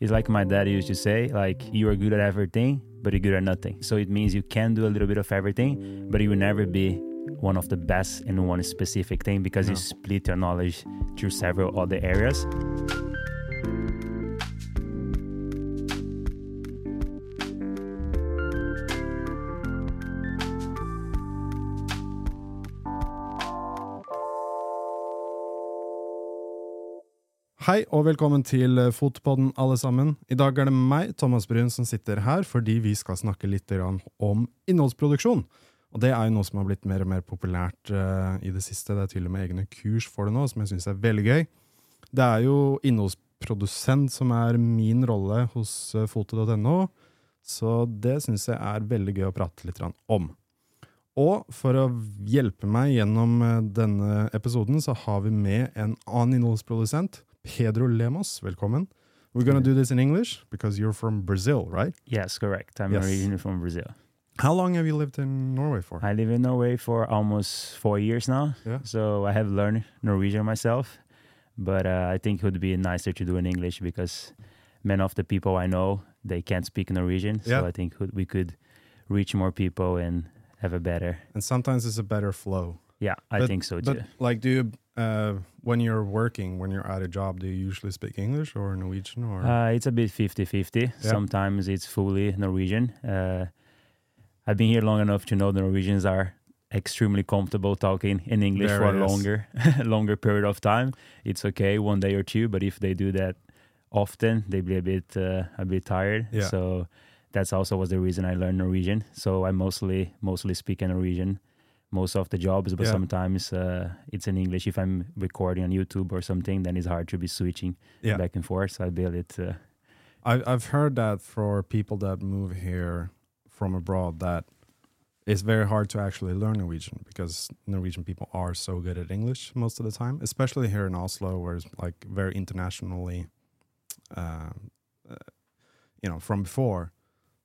It's like my dad used to say, like you are good at everything, but you're good at nothing. So it means you can do a little bit of everything, but you will never be one of the best in one specific thing because No. you split your knowledge through several other areas. Hei og velkommen til eh, Fotpodden, alle sammen. I dag er det meg, Thomas Brun, som sitter her fordi vi skal snakke litt om innholdsproduksjon. Og det er jo noe som har blitt mer og mer populært eh, i det siste. Det er til og med egne kurs for det nå, som jeg syns er veldig gøy. Det er jo innholdsprodusent som er min rolle hos eh, foto.no, så det syns jeg er veldig gøy å prate litt om. Og for å hjelpe meg gjennom denne episoden, så har vi med en annen innholdsprodusent. Pedro Lemos, velkommen. We're gonna do this in English because you're from Brazil, right? Yes, correct. I'm Yes. originally from Brazil. How long have you lived in Norway for? I live in Norway for almost four years now. Yeah. So I have learned Norwegian myself, but uh, I think it would be nicer to do in English because many of the people I know they can't speak Norwegian. Yeah. So I think we could reach more people and have a better. And sometimes it's a better flow. Yeah, I But- think so too. But like, do you uh, when you're working, when you're at a job, do you usually speak English or Norwegian or? Uh, it's a bit 50-50. Sometimes it's fully Norwegian. Uh, I've been here long enough to know the Norwegians are extremely comfortable talking in English for a longer longer period of time. It's okay one day or two, but if they do that often, they be a bit uh, a bit tired. Yeah. So that's also was the reason I learned Norwegian. So I mostly mostly speak in Norwegian most of the jobs, but Yeah. sometimes uh, it's in English. If I'm recording on YouTube or something, then it's hard to be switching yeah, back and forth. So I build it. Uh, I, I've heard that for people that move here from abroad, that it's very hard to actually learn Norwegian because Norwegian people are so good at English most of the time, especially here in Oslo, where it's like very internationally, um, uh, you know, from before.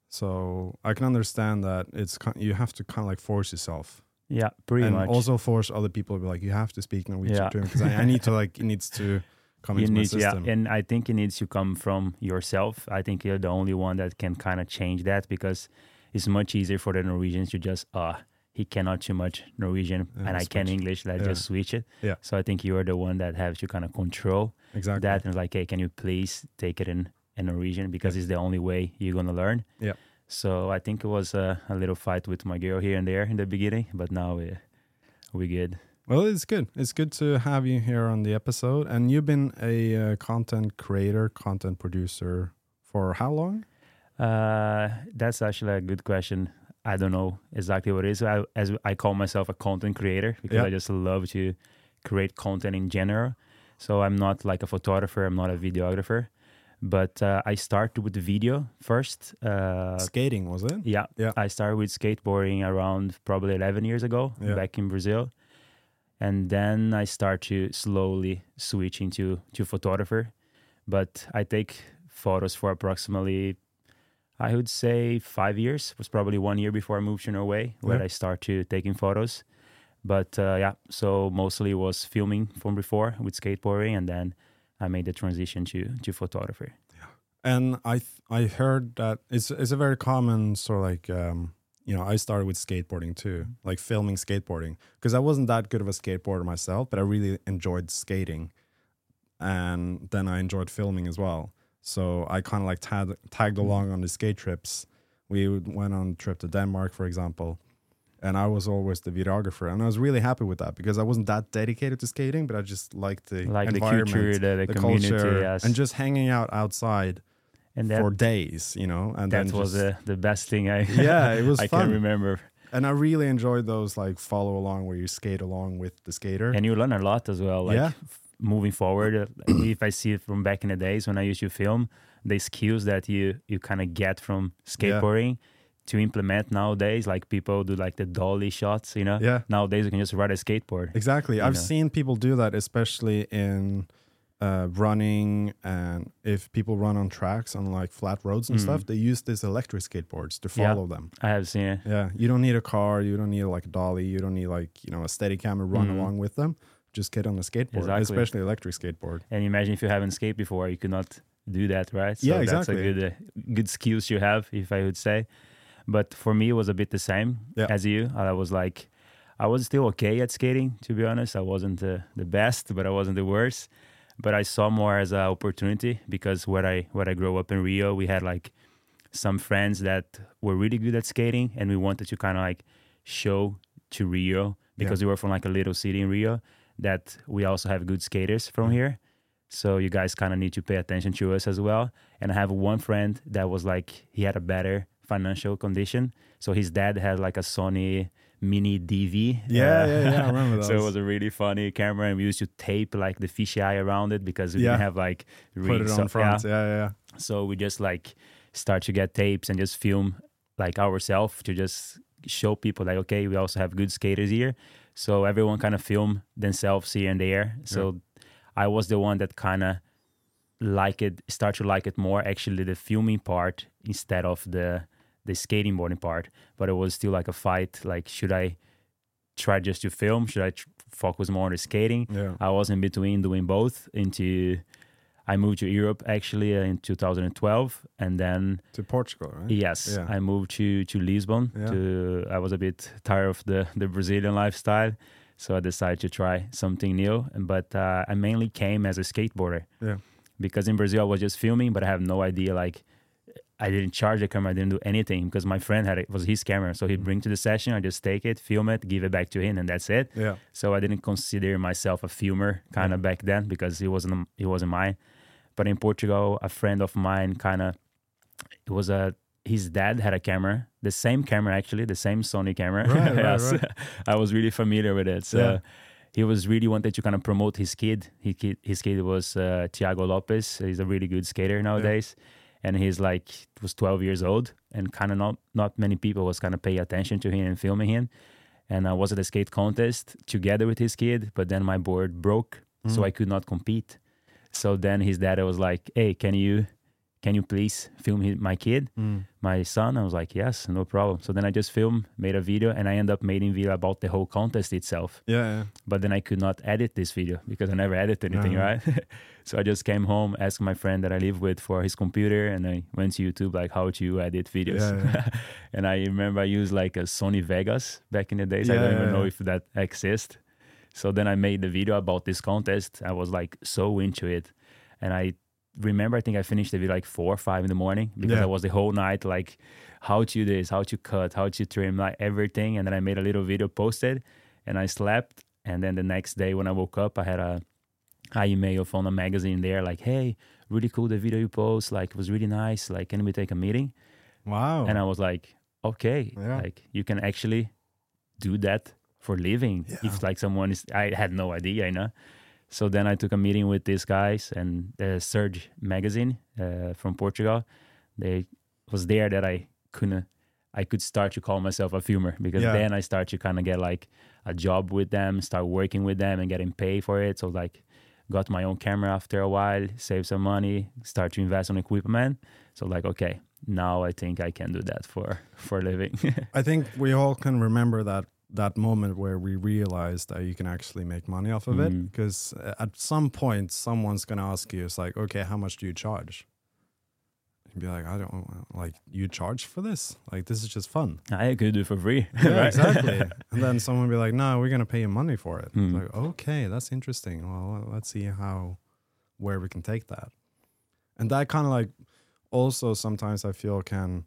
So I can understand that it's ki- you have to kind of like force yourself, yeah, pretty and much. also force other people to be like you have to speak Norwegian Yeah. too because I, I need to like it needs to come you into my need, yeah, and I think it needs to come from yourself. I think you're the only one that can kind of change that because it's much easier for the Norwegians to just uh he cannot too much Norwegian Yeah, and I can. English. Let's Yeah. just switch it. Yeah. So I think you're the one that has to kind of control exactly. that and like, hey, can you please take it in, in Norwegian because it's the only way you're gonna learn. Yeah. So I think it was a, a little fight with my girl here and there in the beginning, but now we we good. Well, it's good. It's good to have you here on the episode. And you've been a uh, content creator, content producer for how long? Uh, that's actually a good question. I don't know exactly what it is. I, as I call myself a content creator because Yeah. I just love to create content in general. So I'm not like a photographer. I'm not a videographer, but uh, I started with the video first. Uh, Skating, was it? yeah, Yeah. I started with skateboarding around probably 11 years ago Yeah. back in Brazil. And then I start to slowly switch into to photographer. But I take photos for approximately, I would say five years. It was probably one year before I moved to Norway where Yeah. I start to taking photos. But uh, yeah, so mostly was filming from before with skateboarding, and then I made the transition to to photography. Yeah, And I th- I heard that it's it's a very common sort of like um, you know I started with skateboarding too, like filming skateboarding because I wasn't that good of a skateboarder myself, but I really enjoyed skating, and then I enjoyed filming as well. So I kind of like tagged tagged along on the skate trips. We went on a trip to Denmark, for example, and I was always the videographer, and I was really happy with that because I wasn't that dedicated to skating, but I just liked the Like the environment, culture, the, the, the community, culture, yes. and just hanging out outside and that, for days, you know, and that then was just, the, the best thing I Yeah, it was I fun. can remember. and I really enjoyed those like follow along where you skate along with the skater. And you learn a lot as well. Like Yeah. moving forward, uh, if I see it from back in the days when I used to film, the skills that you you kind of get from skateboarding to implement nowadays, like people do like the dolly shots, you know. yeah, Nowadays you can just ride a skateboard. exactly. I've know. seen people do that, especially in uh, running and if people run on tracks on like flat roads and Mm. stuff, they use these electric skateboards to Yeah. follow them. I have seen it. Yeah, you don't need a car, you don't need like a dolly, you don't need like you know a steady camera run Mhm. along with them. Just get on a skateboard, Exactly. especially electric skateboard. And imagine if you haven't skated before, you could not do that, right? So Yeah, That's a exactly. good, uh, good skills you have, if I would say. But for me, it was a bit the same Yeah. as you. I was like, I was still okay at skating, to be honest. I wasn't uh, the best, but I wasn't the worst. But I saw more as an opportunity because where I where I grew up in Rio, we had like some friends that were really good at skating, and we wanted to kind of like show to Rio because we were from like a little city in Rio that we also have good skaters from here. So you guys kind of need to pay attention to us as well. And I have one friend that was like he had a better financial condition. So his dad had like a Sony Mini DV. Yeah, uh, yeah, yeah, I remember so it was a really funny camera, and we used to tape like the fisheye around it because we Yeah. didn't have like Put it on front. yeah. Yeah, yeah, yeah. So we just like start to get tapes and just film like ourselves to just show people like okay we also have good skaters here. So everyone kind of film themselves here and there. So I was the one that kind of like it start to like it more actually the filming part instead of the the skating boarding part. But it was still like a fight. Like should I try just to film? Should I tr- focus more on the skating? Yeah. I was in between doing both. Into I moved to Europe actually uh, in 2012, and then To Portugal, right? yes, Yeah. I moved to to Lisbon. Yeah. To I was a bit tired of the the Brazilian lifestyle, so I decided to try something new. But uh, I mainly came as a skateboarder Yeah. because in Brazil I was just filming, but I have no idea like. I didn't charge the camera. I didn't do anything because my friend had it. it was his camera, so he'd bring to the session. I just take it, film it, give it back to him, and that's it. Yeah. So I didn't consider myself a filmer kind of back then because it wasn't it wasn't mine. But in Portugal, a friend of mine kind of it was a his dad had a camera, the same camera actually, the same Sony camera. Right, right, Yes. right. I was really familiar with it. So Yeah. he was really wanted to kind of promote his kid. He kid, his kid was uh, Tiago Lopes. He's a really good skater nowadays. And he's like was 12 years old, and kind of not not many people was kind of paying attention to him and filming him and I was at a skate contest together with his kid, but then my board broke, so Mm. I could not compete. So then his dad was like, "Hey, can you can you please film my kid, Mm. my son?" I was like, "Yes, no problem." So then I just filmed, made a video, and I end up making video about the whole contest itself. Yeah, yeah. But then I could not edit this video because I never edited anything, Uh-huh. right? so I just came home, asked my friend that I live with for his computer, and I went to YouTube like how to edit videos. Yeah, yeah. and I remember I used like a Sony Vegas back in the days. I don't yeah, even know if that exists. So then I made the video about this contest. I was like so into it, and I remember I think I finished the video like four or five in the morning because Yeah. I was the whole night like how to do this, how to cut, how to trim, like everything. And then I made a little video, posted, and I slept. And then the next day when I woke up, I had a, a email from a magazine there like, "Hey, really cool the video you post. Like it was really nice. Like can we take a meeting?" Wow. And I was like, "Okay. Yeah. like you can actually do that for living." Yeah. If like someone is, I had no idea, you know. So then I took a meeting with these guys and the Surge magazine uh, from Portugal. They was there that I couldn't, I could start to call myself a filmer because Yeah. then I start to kind of get like a job with them, start working with them and getting paid for it. So like, got my own camera after a while, save some money, start to invest on equipment. So like, okay, now I think I can do that for for a living. I think we all can remember that that moment where we realized that you can actually make money off of it Mhm. because at some point someone's going to ask you it's like okay how much do you charge you'd be like i don't like you charge for this like this is just fun I could do it for free. yeah right? exactly and then someone would be like no we're going to pay you money for it Mhm. like okay that's interesting well let's see how where we can take that and that kind of like also sometimes i feel can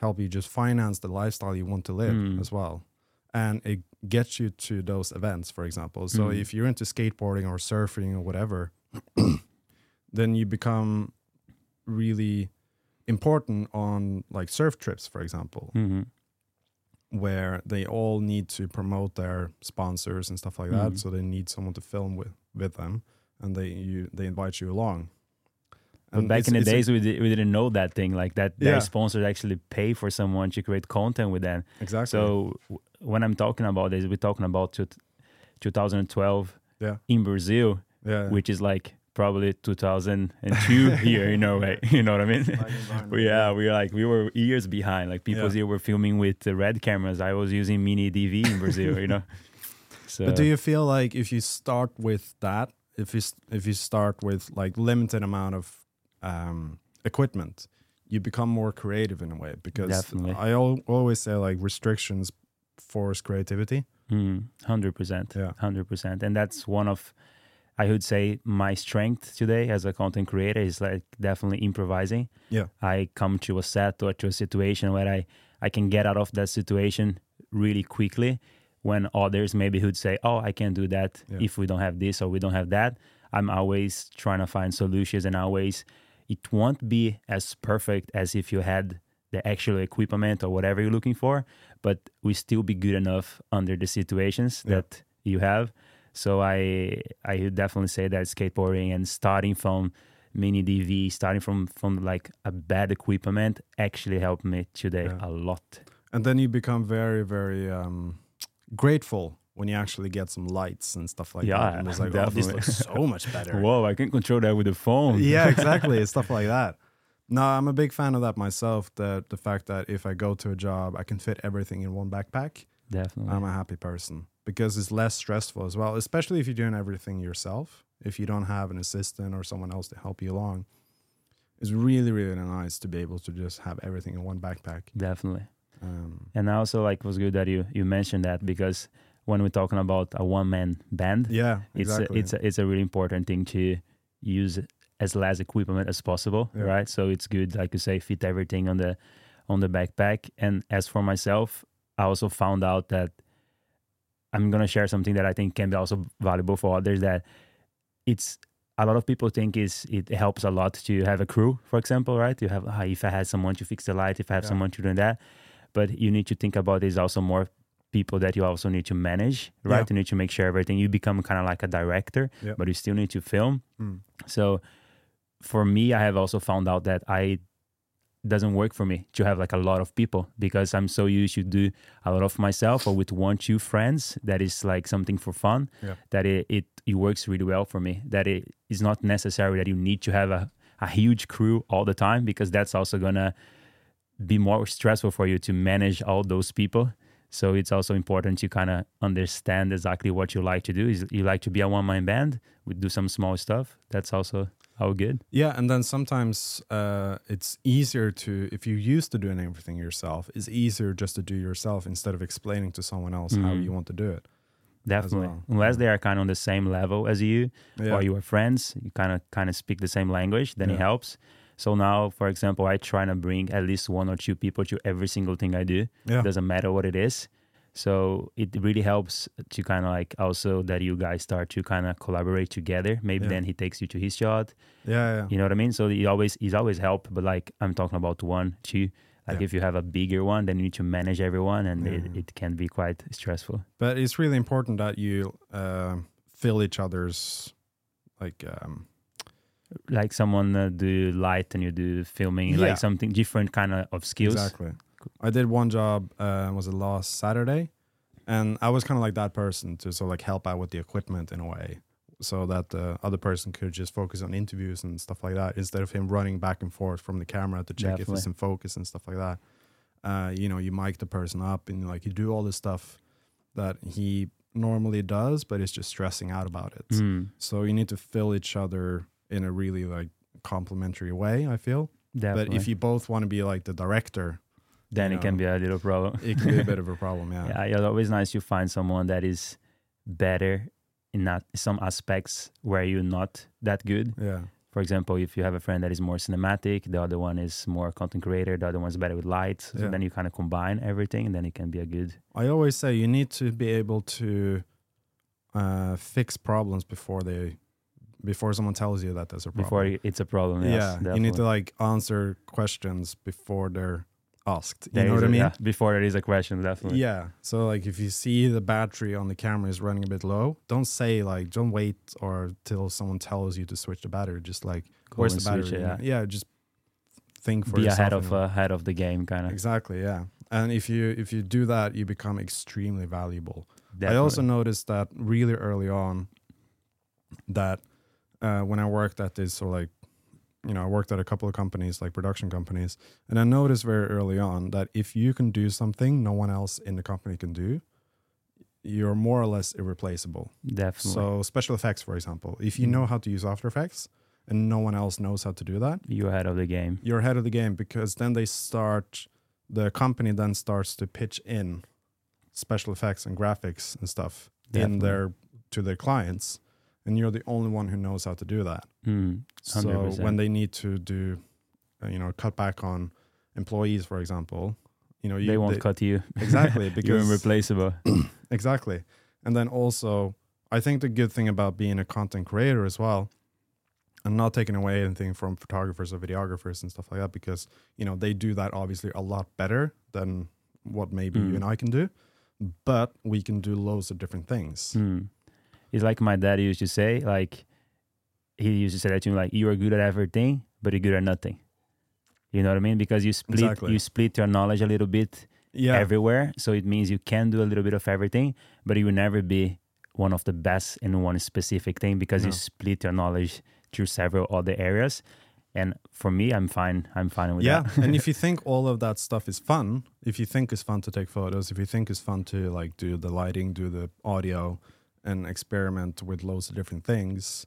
help you just finance the lifestyle you want to live Mm. as well and it gets you to those events for example so Mm. if you're into skateboarding or surfing or whatever then you become really important on like surf trips for example Mhm. where they all need to promote their sponsors and stuff like that. Mhm. So they need someone to film with with them, and they you they invite you along. But back in the it's a- days, we, di- we didn't know that thing like that. Yeah. Their sponsors actually pay for someone to create content with them. exactly. So w- when I'm talking about this, we're talking about two, 2012 Yeah. in Brazil, yeah, which is like probably 2002 here in Norway. You know what I mean? But yeah, we were like we were years behind. Like people Yeah. here were filming with the red cameras. I was using mini DV in Brazil. you know. So But do you feel like if you start with that, if you if you start with like limited amount of um, equipment, you become more creative in a way because Definitely. I al- always say like restrictions force creativity. Mm, Hundred percent. Yeah. Hundred percent. And that's one of, I would say, my strength today as a content creator is like definitely improvising. Yeah. I come to a set or to a situation where I I can get out of that situation really quickly. When others maybe would say, "Oh, I can't do that Yeah. if we don't have this or we don't have that." I'm always trying to find solutions and always it won't be as perfect as if you had the actual equipment or whatever you're looking for, but we still be good enough under the situations Yeah. that you have. So I I would definitely say that skateboarding and starting from mini DV, starting from from like a bad equipment, actually helped me today Yeah. a lot. And then you become very, very um, grateful when you actually get some lights and stuff like Yeah, that. And it's like, oh, this looks so much better. Whoa, I can control that with the phone. yeah, exactly. stuff like that. No, I'm a big fan of that myself. That the fact that if I go to a job, I can fit everything in one backpack. definitely. I'm a happy person because it's less stressful as well, especially if you're doing everything yourself. If you don't have an assistant or someone else to help you along, it's really, really nice to be able to just have everything in one backpack. definitely. Um, And I also like it was good that you you mentioned that because when we're talking about a one man band, yeah, it's exactly. a, it's a, it's a really important thing to use as less equipment as possible Yeah. right so it's good like you say fit everything on the on the backpack and as for myself i also found out that i'm going to share something that i think can be also valuable for others that it's a lot of people think is it helps a lot to have a crew for example right you have ah, if i had someone to fix the light if i have Yeah. someone to do that but you need to think about is also more people that you also need to manage right Yeah. you need to make sure everything you become kind of like a director Yeah. but you still need to film mm, so for me i have also found out that i doesn't work for me to have like a lot of people because i'm so used to do a lot of myself or with one two friends that is like something for fun Yeah. that it, it it works really well for me. That it is not necessary that you need to have a, a huge crew all the time because that's also gonna be more stressful for you to manage all those people. So it's also important to kind of understand exactly what you like to do. Is you like to be a one-man band we do some small stuff. That's also all good yeah, and then sometimes uh, it's easier to if you're used to doing everything yourself. It's easier just to do yourself instead of explaining to someone else how Mhm. you want to do it. definitely well. unless they are kind of on the same level as you Yeah, or you are friends you kind of kind of speak the same language then it helps so now for example i try to bring at least one or two people to every single thing i do yeah, doesn't matter what it is so it really helps to kind of like also that you guys start to kind of collaborate together maybe Yeah. then he takes you to his shot yeah, yeah. you know what i mean so it always it's always help but like i'm talking about one two like Yeah. if you have a bigger one then you need to manage everyone and it, it can be quite stressful But it's really important that you uh, fill each other's like um, like someone uh, do light and you do filming Yeah. like something different kind of, of skills Exactly. I did one job. Uh, was it last Saturday? And I was kind of like that person to sort of like help out with the equipment in a way, so that the other person could just focus on interviews and stuff like that instead of him running back and forth from the camera to check if it's in focus and stuff like that. Uh, you know, you mic the person up and like you do all this stuff that he normally does, but is just stressing out about it. Mm, So you need to fill each other in a really like complimentary way. I feel. definitely. But if you both want to be like the director, then you it can be a little problem it can be a bit of a problem. Yeah. yeah it's always nice to find someone that is better in that some aspects where you're not that good Yeah. for example if you have a friend that is more cinematic the other one is more content creator the other one's better with lights so Yeah. then you kind of combine everything and then it can be a good I always say you need to be able to uh, fix problems before they before someone tells you that there's a problem. before it's a problem yes, yeah, you need to like answer questions before they're asked. You There know what I mean? yeah, before there is a question definitely Yeah. So like if you see the battery on the camera is running a bit low, don't say like don't wait or till someone tells you to switch the battery. Just like Go where's the battery? it, yeah. yeah, just think for be yourself. ahead of uh, ahead of the game kind of Exactly, yeah. And if you if you do that, you become extremely valuable. I also noticed that really early on that uh, when I worked at this, so like, you know, I worked at a couple of companies, like production companies, and I noticed very early on that if you can do something no one else in the company can do, you're more or less irreplaceable. definitely So special effects, for example, if you Mm. know how to use After Effects and no one else knows how to do that, You're ahead of the game. you're ahead of the game because then they start, the company then starts to pitch in special effects and graphics and stuff in their to their clients, and you're the only one who knows how to do that. Mm, So when they need to do, uh, you know, cut back on employees, for example, you know, you, they won't they- cut you. exactly because You're because irreplaceable. exactly, and then also, I think the good thing about being a content creator as well, and not taking away anything from photographers or videographers and stuff like that, because you know they do that obviously a lot better than what maybe you Mm. and I can do, but we can do loads of different things. Mm. It's like my dad used to say, like he used to say that to me, like you are good at everything, but you're good at nothing. You know what I mean? Because you split Exactly. you split your knowledge a little bit Yeah, everywhere. So it means you can do a little bit of everything, but you will never be one of the best in one specific thing because you split your knowledge through several other areas. And for me, I'm fine. I'm fine with yeah that. and if you think all of that stuff is fun if you think it's fun to take photos if you think it's fun to like do the lighting do the audio and experiment with loads of different things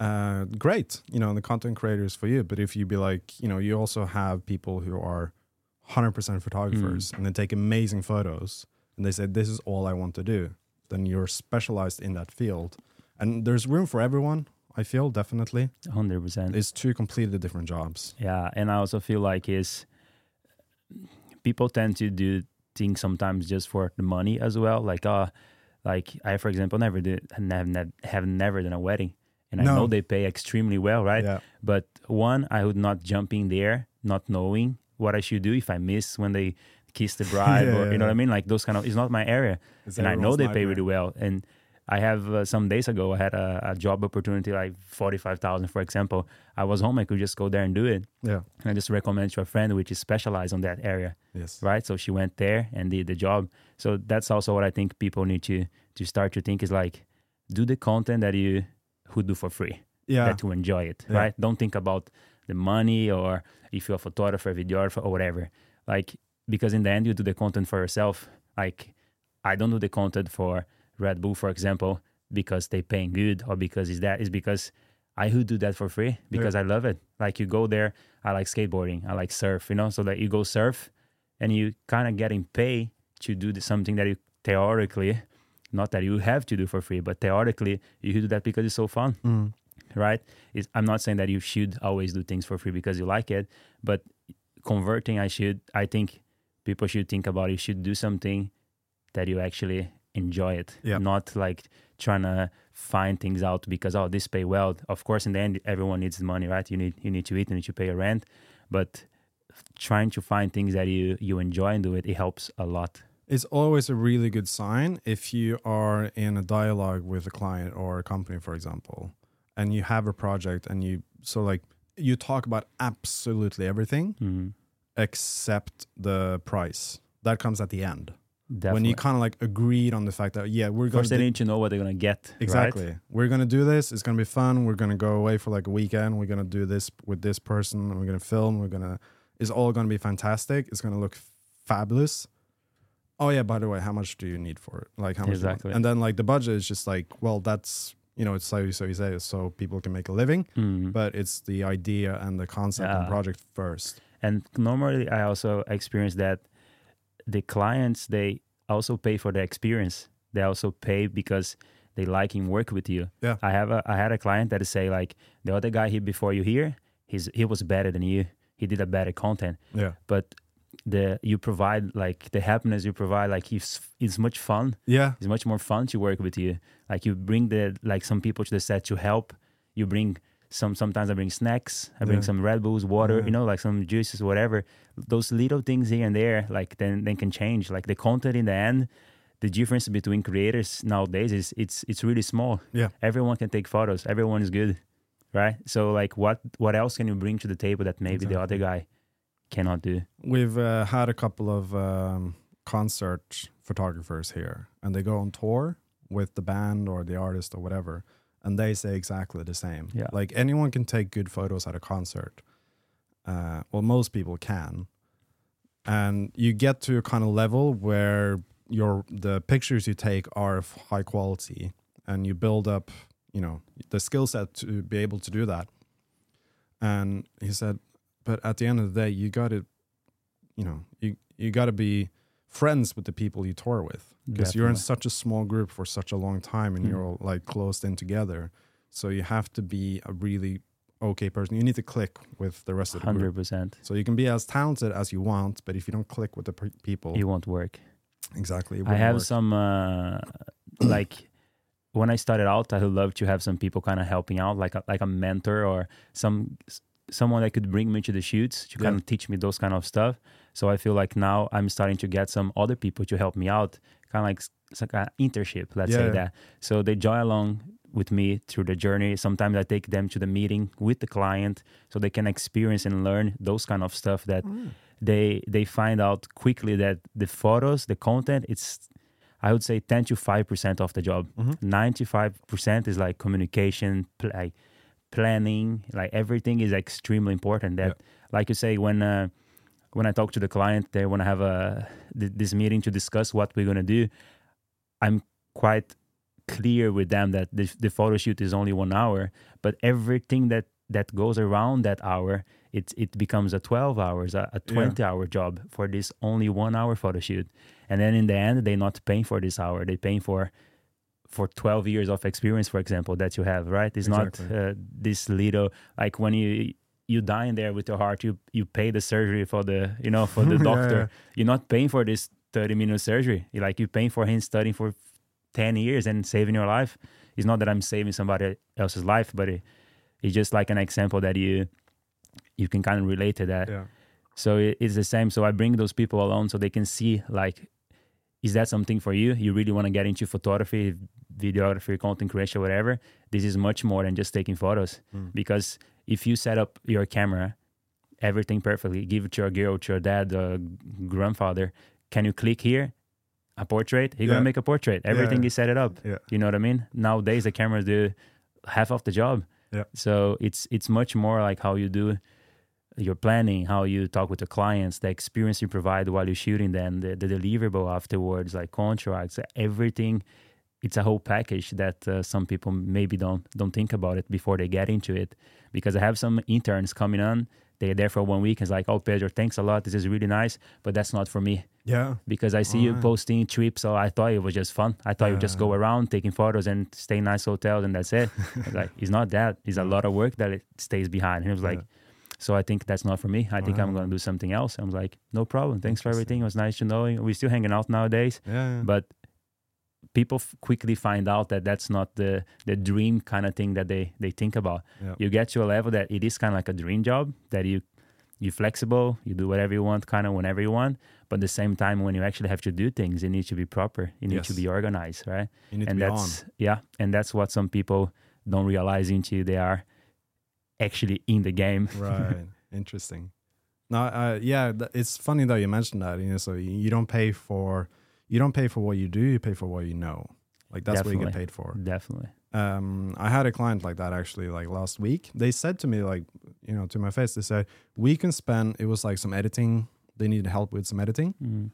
uh great you know the content creators for you. But if you be like you know you also have people who are 100% photographers and they take amazing photos and they say this is all i want to do then you're specialized in that field. And there's room for everyone i feel definitely. Hundred percent. it's two completely different jobs. Yeah, and I also feel like is people tend to do things sometimes just for the money as well. Like uh like I for example never did have, ne- have never done a wedding. And I No. know they pay extremely well, right? yeah But one, I would not jump in there not knowing what I should do if I miss when they kiss the bride Yeah, or yeah, you know what. I mean? Like those kind of it's not my area. It's and I know they pay really well. And I have uh, some days ago, I had a, a job opportunity like forty five thousand, for example. I was home, I could just go there and do it. Yeah. And I just recommend to a friend which is specialized on that area, Yes. right? So she went there and did the job. So that's also what I think people need to to start to think is like, do the content that you who do for free, Yeah. that you enjoy it, Yeah. right? Don't think about the money or if you're a photographer, videographer, or whatever. Like because in the end, you do the content for yourself. Like I don't do the content for Red Bull, for example, because they paying good or because is that is because I who do that for free because I love it. Like you go there, I like skateboarding, I like surf, you know, so that you go surf and you kind of getting paid to do the, something that you theoretically, not that you have to do for free, but theoretically you do that because it's so fun Mm. right? Is I'm not saying that you should always do things for free because you like it, but converting, I should, I think people should think about you should do something that you actually enjoy it, Yeah. not like trying to find things out because oh this pay well. Of course, in the end, everyone needs money, right? You need you need to eat, and you need to pay your rent, but trying to find things that you you enjoy and do it, it helps a lot. It's always a really good sign if you are in a dialogue with a client or a company, for example, and you have a project and you so like you talk about absolutely everything Mhm. except the price. That comes at the end. Definitely. When you kind of like agreed on the fact that yeah, we're going First, they need to know what they're gonna get. exactly. Right? We're going to do this. It's going to be fun. We're going to go away for like a weekend. We're going to do this with this person. and We're going to film. We're going to it's all going to be fantastic. It's going to look fabulous. Oh yeah, by the way, how much do you need for it? Like how much? do you want? Exactly. And then like the budget is just like, well, that's you know, it's so so you say so people can make a living, Mhm. but it's the idea and the concept and project first. And normally, I also experience that the clients they also pay for the experience. They also pay because they like him work with you. Yeah. I have a I had a client that say like the other guy here before you here, he's he was better than you. He did a better content, Yeah. but the you provide like the happiness you provide like he's it's much fun. Yeah. It's much more fun to work with you. Like you bring the like some people to the set to help. You bring some sometimes I bring snacks. I bring Yeah. some Red Bulls, water, Yeah. you know, like some juices, whatever. Those little things here and there, like then then can change. Like the content in the end, the difference between creators nowadays is it's it's really small. Yeah. Everyone can take photos. Everyone is good, right? So like what what else can you bring to the table that maybe the other guy cannot do? We've uh, had a couple of um, concert photographers here, and they go on tour with the band or the artist or whatever, and they say exactly the same. Yeah. Like anyone can take good photos at a concert. Uh, well, most people can, and you get to a kind of level where your the pictures you take are of high quality, and you build up, you know, the skill set to be able to do that. and he said, "But at the end of the day, you got to, you know, you you got to be friends with the people you tour with because you're in such a small group for such a long time, and Mm. you're all like closed in together. So you have to be a really okay person. You need to click with the rest of the group. Hundred percent. So you can be as talented as you want, but if you don't click with the pe- people, It won't work. exactly, I have work. some uh, like when I started out, I would love to have some people kind of helping out, like a, like a mentor or some someone that could bring me to the shoots to Yeah. kind of teach me those kind of stuff. So I feel like now I'm starting to get some other people to help me out, kind of like s- it's like an internship, let's Yeah, say that. So they join along with me through the journey. Sometimes I take them to the meeting with the client so they can experience and learn those kind of stuff that Mm. they they find out quickly that the photos, the content, it's I would say ten to five percent of the job. Mhm. Five percent is like communication, like planning, like everything is extremely important. That, like you say, when uh, when I talk to the client, they want to have a th- this meeting to discuss what we're gonna do. I'm quite clear with them that the, the photo shoot is only one hour, but everything that that goes around that hour, it it becomes a 12 hours, a, a Yeah. 20 hour job for this only one hour photo shoot. And then in the end, they're not paying for this hour. They're paying for for 12 years of experience, for example, that you have, right? It's Exactly. not uh, this little like when you you die in there with your heart, you you pay the surgery for the you know for the Yeah, doctor. yeah. You're not paying for this 30 minute surgery. You're like you're paying for him studying for 10 years and saving your life. It's not that I'm saving somebody else's life, but it, it's just like an example that you you can kind of relate to that. yeah. So it, it's the same. So I bring those people along so they can see like, is that something for you? You really want to get into photography, videography, content creation, whatever. This is much more than just taking photos. Mm. Because if you set up your camera, everything perfectly, give it to your girl, to your dad, uh, grandfather, can you click here? A portrait? You're Yeah. gonna make a portrait. Everything yeah. is set it up. Yeah. You know what I mean? Nowadays the cameras do half of the job. Yeah. So it's it's much more like how you do your planning, how you talk with the clients, the experience you provide while you're shooting them, the, the deliverable afterwards, like contracts, everything. It's a whole package that uh, some people maybe don't don't think about it before they get into it. Because I have some interns coming on, they're there for one week. And it's like, oh, Pedro, thanks a lot. This is really nice, but that's not for me Yeah. because I see you Alright. posting trips. So I thought it was just fun. I thought you just go around taking photos and stay in nice hotels and that's it. Like, it's not that. It's a lot of work that it stays behind. And he was like, Yeah. So I think that's not for me. I think I'm going to do something else. I'm like, no problem. Thanks for everything. It was nice to know you. We're still hanging out nowadays, Yeah. yeah. but people f- quickly find out that that's not the the dream kind of thing that they they think about. Yeah. You get to a level that it is kind of like a dream job that you you're flexible, you do whatever you want, kind of whenever you want. But at the same time, when you actually have to do things, it needs to be proper. You need to be organized, right? and to be on. that's yeah, and that's what some people don't realize until they are actually in the game. right. Interesting. No uh, yeah th- it's funny that you mentioned that you know so you don't pay for you don't pay for what you do you pay for what you know. Like that's what you get paid for. Definitely. um i had a client like that actually like last week. They said to me like you know to my face they said we can spend it was like some editing they needed help with some editing. Mm.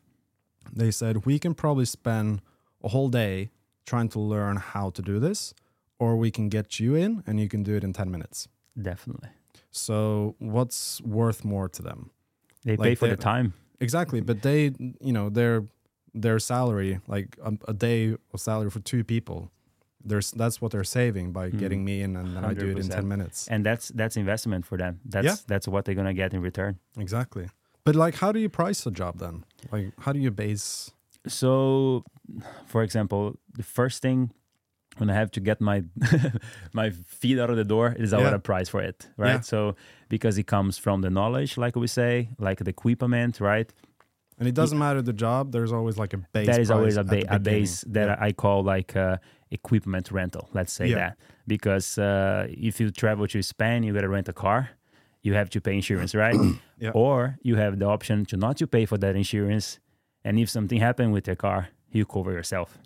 they said we can probably spend a whole day trying to learn how to do this or we can get you in and you can do it in 10 minutes Definitely. so what's worth more to them They Like pay for the time. Exactly, but they, you know, their their salary, like a, a day of salary for two people, there's that's what they're saving by Mm. getting me in, and then I do it in ten minutes. And that's that's investment for them. That's Yeah. that's what they're gonna get in return. Exactly. But like, how do you price a job then? Like, how do you base? So, for example, the first thing when I have to get my my feet out of the door it is Yeah. a price for it, right? Yeah. So because it comes from the knowledge, like we say, like the equipment, right? And it doesn't matter the job. There's always like a base. that is always a, ba- a base that Yeah. I call like uh, equipment rental. Let's say that because uh, if you travel to Spain, you gotta rent a car. You have to pay insurance, right? Or you have the option to not to pay for that insurance, and if something happened with your car, you cover yourself.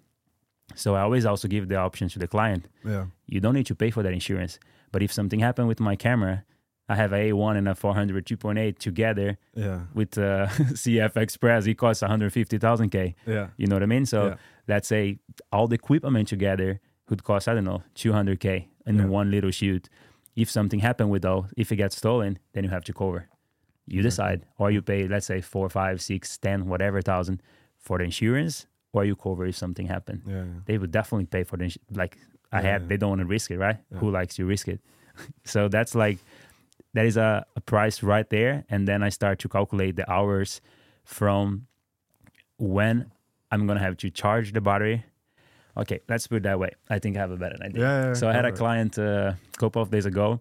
So I always also give the option to the client. Yeah. You don't need to pay for that insurance, but if something happened with my camera, I have a A1 and a 400 2.8 together Yeah. with uh, CF Express. It costs 150,000 k. Yeah. You know what I mean? So Yeah. let's say all the equipment together could cost, I don't know, 200K in Yeah. one little shoot. if something happened with those, if it gets stolen, then you have to cover. You decide, or you pay, let's say four, five, six, ten, whatever thousand for the insurance, or you cover if something happened. Yeah, yeah. They would definitely pay for the ins- like I had. They don't want to risk it, right? Who likes to risk it? so that's like that is a, a price right there, and then I start to calculate the hours from when I'm gonna have to charge the battery. Okay, let's put it that way. I think I have a better idea. Yeah, yeah, So I had a client uh, a couple of days ago.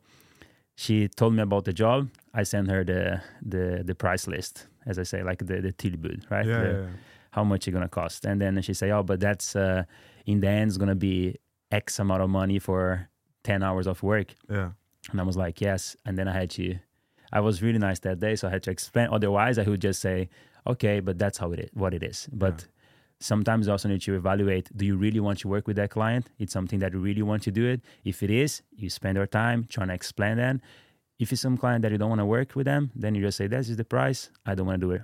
She told me about the job. I sent her the the the price list, as I say, like the the tilbud, right? Yeah, The- yeah. How much it's gonna cost, and then she say, "Oh, but that's uh, in the end is gonna be X amount of money for ten hours of work." yeah. And I was like, "Yes." And then I had to. I was really nice that day, so I had to explain. Otherwise, I would just say, "Okay, but that's how it is, what it is." But sometimes you also need to evaluate do you really want to work with that client it's something that you really want to do it if it is you spend your time trying to explain that if it's some client that you don't want to work with them then you just say this is the price i don't want to do it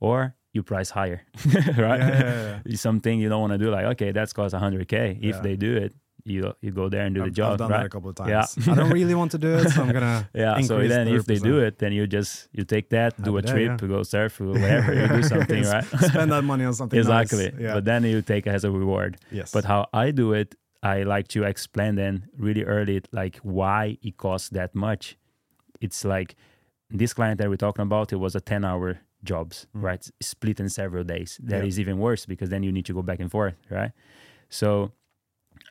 or you price higher right. Yeah, yeah. Something you don't want to do like okay that's cost 100k if they do it you you go there and do I've, the job I've done right that a couple of times. Yeah. I don't really want to do it, so I'm gonna. yeah so then if they do it then you just you take that do a Happy day, trip yeah. go surf or whatever you do something right Spend that money on something exactly nice. Yeah. but then you take it as a reward yes. but how I do it, I like to explain then really early, like why it costs that much. It's like this client that we're talking about, it was a 10 hour jobs, mm. right? Split in several days. That is even worse because then you need to go back and forth, right? So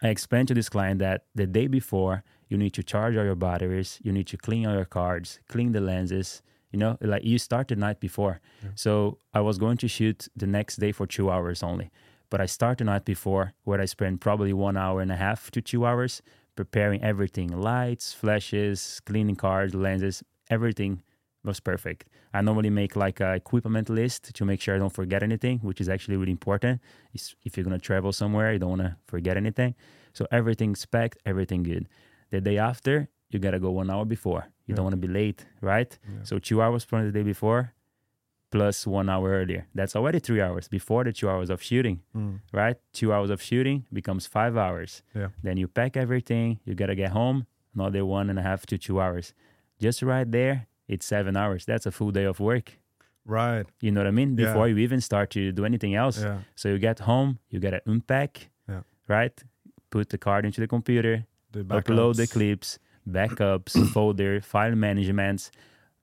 I explained to this client that the day before, you need to charge all your batteries, you need to clean all your cards, clean the lenses, you know, like you start the night before. So I was going to shoot the next day for two hours only. But I start the night before where I spend probably one hour and a half to two hours preparing everything lights, flashes, cleaning cards, lenses, everything was perfect. I normally make like a equipment list to make sure I don't forget anything, which is actually really important. Is if you're gonna travel somewhere, you don't wanna forget anything. So everything's packed, everything good. The day after, you gotta go one hour before. You don't wanna be late, right? So two hours from the day before, plus one hour earlier. That's already three hours before the two hours of shooting, Mm. right? Two hours of shooting becomes five hours. Yeah. Then you pack everything, you gotta get home, another one and a half to two hours. Just right there, it's seven hours. That's a full day of work. Right. You know what I mean? Yeah. Before you even start to do anything else. Yeah. So you get home, you gotta unpack, Yeah. right? Put the card into the computer, The upload the clips, backups, folder, file management,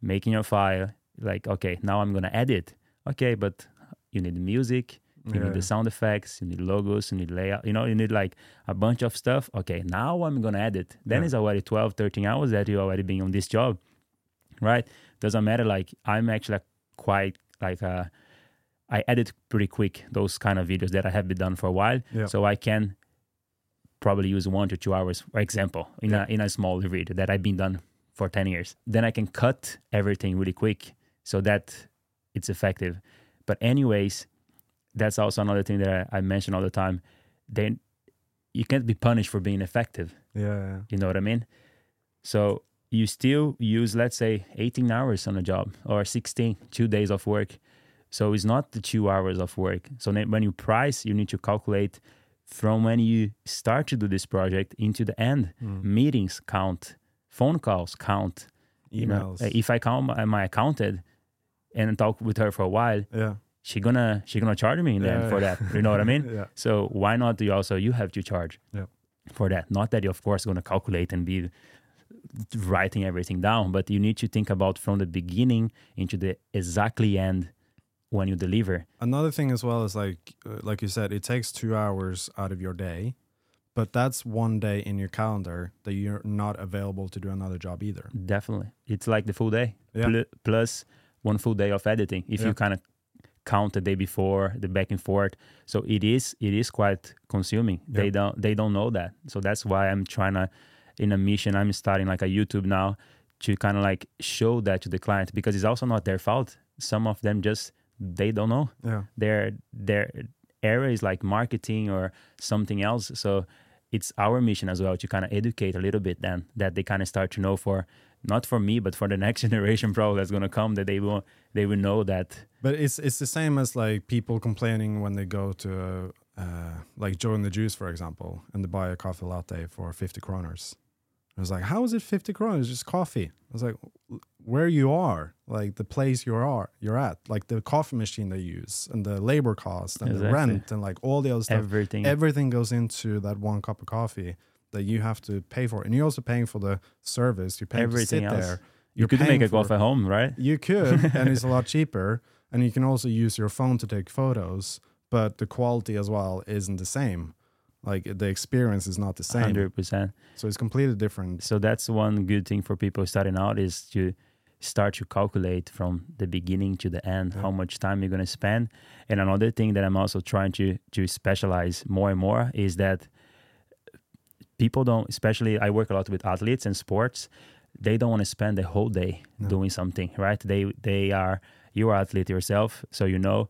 making your file. Like, okay, now I'm gonna edit. Okay, but you need the music, you Yeah. need the sound effects, you need logos, you need layout, you know, you need like a bunch of stuff. Okay, now I'm gonna edit. Then Yeah. it's already 12, 13 hours that you already been on this job. Right? Doesn't matter. Like I'm actually quite like uh I edit pretty quick those kind of videos that I have been done for a while. Yeah. So I can probably use one to two hours, for example, in Yeah. a in a small video that I've been done for ten years. Then I can cut everything really quick so that it's effective. But anyways, that's also another thing that I, I mention all the time. Then you can't be punished for being effective. Yeah. yeah. You know what I mean? So you still use, let's say, 18 hours on a job or 16, two days of work. So it's not the two hours of work. So when you price, you need to calculate from when you start to do this project into the end. Mm. Meetings count, phone calls count. You know, Emails. uh, if I count my, my accountant and talk with her for a while, yeah. she gonna she gonna charge me then Yeah, for yeah. that. You know what I mean? Yeah. So why not do you also you have to charge Yeah. for that? Not that you're of course going to calculate and be writing everything down, but you need to think about from the beginning into the exactly end when you deliver. Another thing as well is like, uh, like you said, it takes two hours out of your day, but that's one day in your calendar that you're not available to do another job either. Definitely, it's like the full day Yeah. Pl- plus one full day of editing. If Yeah. you kind of count the day before, the back and forth, so it is it is quite consuming. They don't they don't know that, so that's why I'm trying to in a mission. I'm starting like a YouTube now to kind of like show that to the client because it's also not their fault. Some of them just they don't know Yeah. their their area is like marketing or something else so it's our mission as well to kind of educate a little bit then that they kind of start to know for not for me but for the next generation probably that's going to come that they will they will know that But it's it's the same as like people complaining when they go to uh, like Joe and the Juice, for example, and they buy a coffee latte for fifty kroners, I was like, how is it 50 kroner? It's just coffee. I was like, where you are, like the place you are, you're at, like the coffee machine they use and the labor cost and the rent and like all the other stuff. Everything. Everything goes into that one cup of coffee that you have to pay for. And you're also paying for the service. You're paying Everything to sit else. there. you You're could make a at home, right? You could, and it's a lot cheaper. And you can also use your phone to take photos, but the quality as well isn't the same. Like the experience is not the same. Hundred percent. So it's completely different. So that's one good thing for people starting out is to start to calculate from the beginning to the end Yeah. how much time you're going to spend. And another thing that I'm also trying to to specialize more and more is that people don't, especially I work a lot with athletes and sports. They don't want to spend the whole day No. doing something, right? They they are you're an athlete yourself, so you know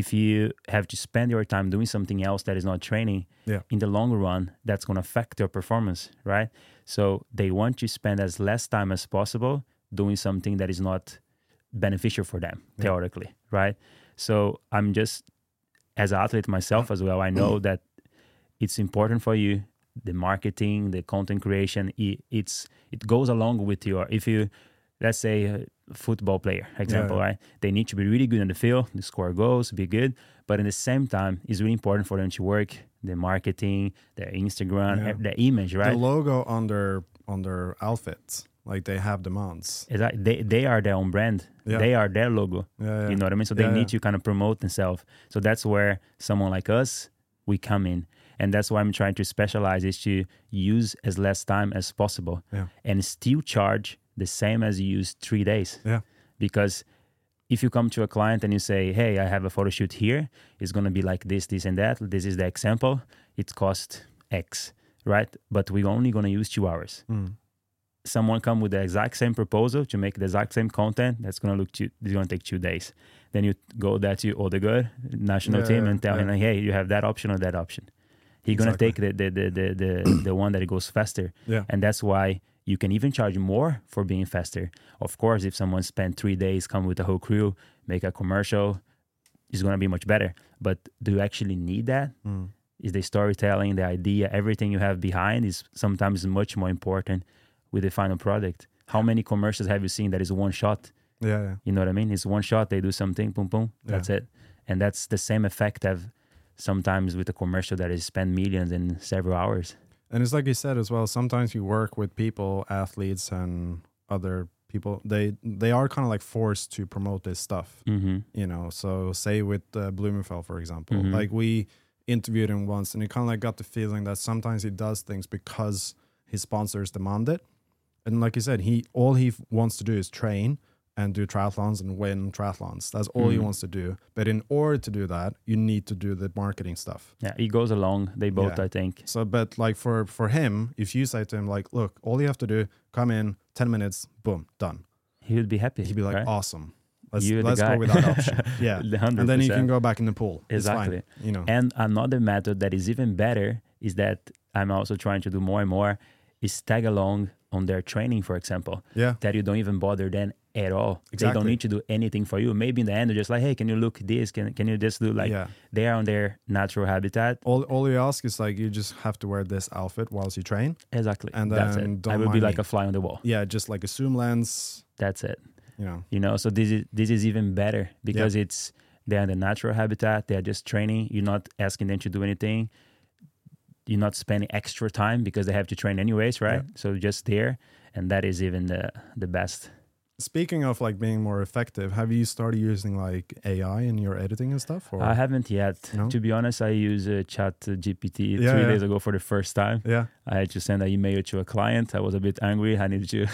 if you have to spend your time doing something else that is not training, Yeah. in the long run, that's going to affect your performance, right? So they want to spend as less time as possible doing something that is not beneficial for them, Yeah. theoretically, right? So I'm just, as an athlete myself as well, I know that it's important for you. The marketing, the content creation, i- it's it goes along with your. If you, let's say, football player example, yeah. right? They need to be really good on the field, the score goals, be good, but at the same time, it's really important for them to work the marketing, their Instagram, Yeah. the image, right? The logo on their on their outfits, like they have demands. Exactly. They they are their own brand. Yeah. They are their logo. You know what I mean? So they need to kind of promote themselves. So that's where someone like us we come in, and that's why I'm trying to specialize is to use as less time as possible, Yeah. and still charge the same as you use three days. Yeah. Because if you come to a client and you say, "Hey, I have a photo shoot here. It's gonna be like this, this, and that. This is the example. It costs X, right? But we're only gonna use two hours." Mm. someone come with the exact same proposal to make the exact same content that's going to look two, it's going to take two days then you go that to Odegaard national Yeah, team and tell him yeah. like, hey you have that option or that option he's going to take the the, the, the, the, the one that goes faster Yeah. and that's why you can even charge more for being faster of course if someone spent three days come with the whole crew make a commercial it's going to be much better but do you actually need that Mm. is the storytelling, the idea, everything you have behind is sometimes much more important with the final product. How many commercials have you seen that is one shot? Yeah, yeah. You know what I mean? It's one shot, they do something, boom, boom, that's it. And that's the same effect of sometimes with a commercial that is spend millions in several hours. And it's like you said as well. Sometimes you work with people, athletes, and other people. They they are kind of like forced to promote this stuff. Mm-hmm. You know. So say with uh, Blummenfelt, for example, Mhm. like we interviewed him once, and he kind of like got the feeling that sometimes he does things because his sponsors demand it. And like you said, he all he wants to do is train and do triathlons and win triathlons. That's all he Mhm. wants to do. But in order to do that, you need to do the marketing stuff. Yeah, it goes along. They both, Yeah. I think. So, but like for for him, if you say to him like, "Look, all you have to do, come in, ten minutes, boom, done," He would be happy. he'd be like, right? "Awesome, let's You're let's go with that option." yeah, 100%. and then you can go back in the pool. It's fine, Exactly. you know. And another method that is even better is that I'm also trying to do more and more is tag along on their training, for example, yeah, that you don't even bother them at all. They don't need to do anything for you. Maybe in the end, they're just like, hey, can you look this? Can, can you just do like, yeah. they are on their natural habitat. All all you ask is like you just have to wear this outfit whilst you train. Exactly. And That's then I will be like me. a fly on the wall. Yeah, just like a zoom lens. That's it. You know. You know, so this is this is even better because it's they're in the natural habitat. They're just training. You're not asking them to do anything. You're not spending extra time because they have to train anyways, right? So just there, and that is even the the best. Speaking of like being more effective, have you started using like AI in your editing and stuff? Or I haven't yet. No? To be honest, I use uh, Chat GPT Yeah, three yeah. days ago for the first time. yeah, I had to send an email to a client. I was a bit angry. I needed to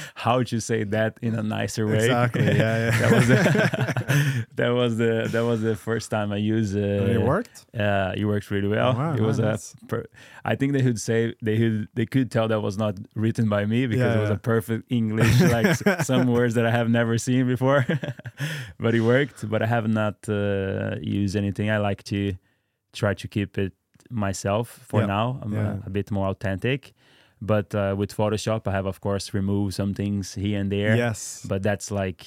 how to say that in a nicer way. Exactly, yeah, yeah. that was the, that was the that was the first time I used. Uh, and it worked. Uh, it worked really well. Wow, it was nice. a. Per- I think they could say they could they could tell that was not written by me because Yeah, it was a perfect English, like some words that I have never seen before. but it worked. But I have not uh, used anything. I like to try to keep it myself for Yeah, now. I'm yeah. a, a bit more authentic. But uh, with Photoshop, I have of course removed some things here and there. Yes. But that's like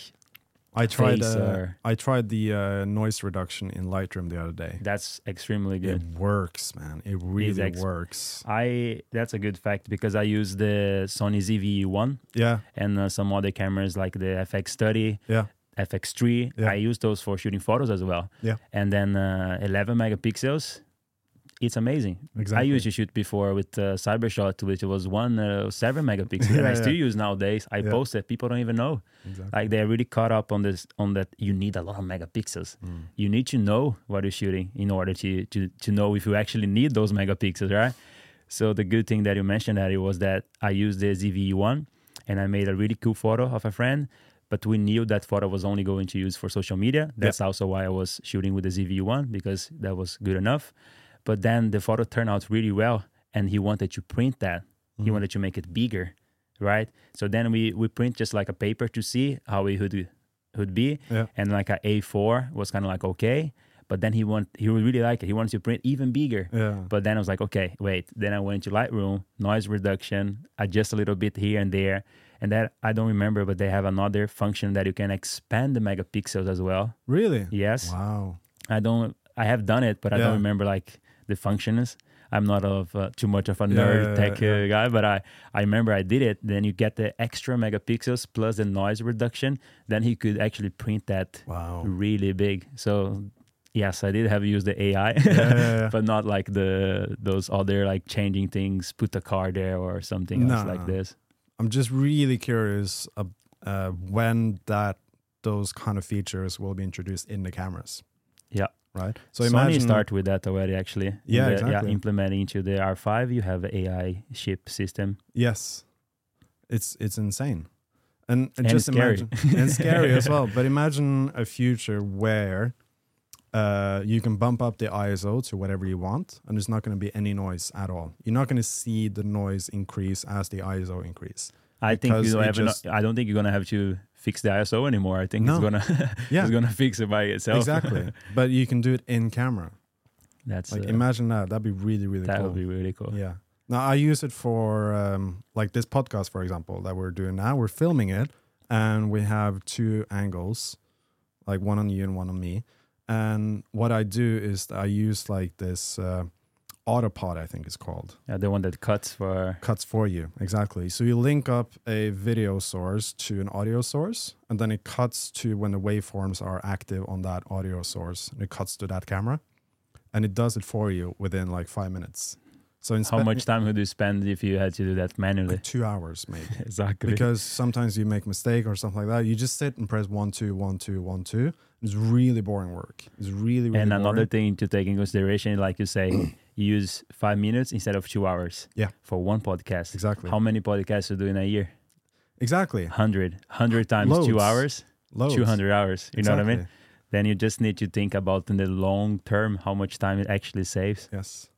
I tried. Uh, I tried the uh, noise reduction in Lightroom the other day. That's extremely good. It works, man. It really ex- works. I that's a good fact because I use the Sony ZV-1 Yeah, and uh, some other cameras like the FX30, yeah, FX3. Yeah. I use those for shooting photos as well. Yeah. And then uh, 11 megapixels. It's amazing. exactly. I used to shoot before with uh, Cybershot, which was one uh, seven megapixels, and Yeah, I still use nowadays. I Yeah. post it, people don't even know. exactly. Like they're really caught up on this, on that. You need a lot of megapixels. Mm. You need to know what you're shooting in order to to to know if you actually need those megapixels, right? So the good thing that you mentioned that it was that I used the ZV-1 and I made a really cool photo of a friend, but we knew that photo was only going to use for social media. That's also why I was shooting with the ZV-1 because that was good enough. But then the photo turned out really well, and he wanted to print that. He Mhm. wanted to make it bigger, right? So then we we print just like a paper to see how it would would be, Yeah. and like a A4 was kind of like okay. But then he want he would really like it. He wanted to print even bigger. Yeah. But then I was like, okay, wait. Then I went to Lightroom, noise reduction, adjust a little bit here and there. And that I don't remember, but they have another function that you can expand the megapixels as well. Really? Yes. Wow. I don't, I have done it, but I don't remember like the functions. I'm not of uh, too much of a nerd yeah, tech yeah. Uh, guy, but I, I remember I did it. Then you get the extra megapixels plus the noise reduction. Then he could actually print that Wow. really big. So yes, I did have used the AI, Yeah, yeah, yeah. but not like the those other like changing things, put a car there or something else like no. this. I'm just really curious uh, uh, when that those kind of features will be introduced in the cameras. Yeah. Right. So Sony imagine. start with that already actually. Yeah, the- exactly. implementing into the R5, you have AI chip system. Yes. It's it's insane, and, and And just scary. imagine and scary as well. But imagine a future where. Uh, you can bump up the ISO to whatever you want, and there's not going to be any noise at all. You're not going to see the noise increase as the ISO increase. I think you have no- I don't think you're gonna have to fix the ISO anymore. I think No. it's gonna Yeah. it's gonna fix it by itself. Exactly, but you can do it in camera. That's Like uh, imagine that. That'd be really really that cool. That would be really cool. Yeah. Now I use it for um, like this podcast, for example, that we're doing now. We're filming it, and we have two angles, like one on you and one on me. And what I do is I use like this uh, Autopod, I think it's called, Yeah, the one that cuts for cuts for you exactly. So you link up a video source to an audio source, and then it cuts to when the waveforms are active on that audio source, and it cuts to that camera, and it does it for you within like five minutes. So in how spe- much time would you spend if you had to do that manually? like two hours maybe. exactly. because sometimes you make mistake or something like that. You just sit and press one two one two one two. It's really boring work. It's really really and boring. another thing to take in consideration, like you say, you use five minutes instead of two hours. Yeah. For one podcast. exactly How many podcasts you do in a year? exactly 100. 100 times two hours, loads. 200 hours. You know what I mean? Then you just need to think about in the long term how much time it actually saves. Yes,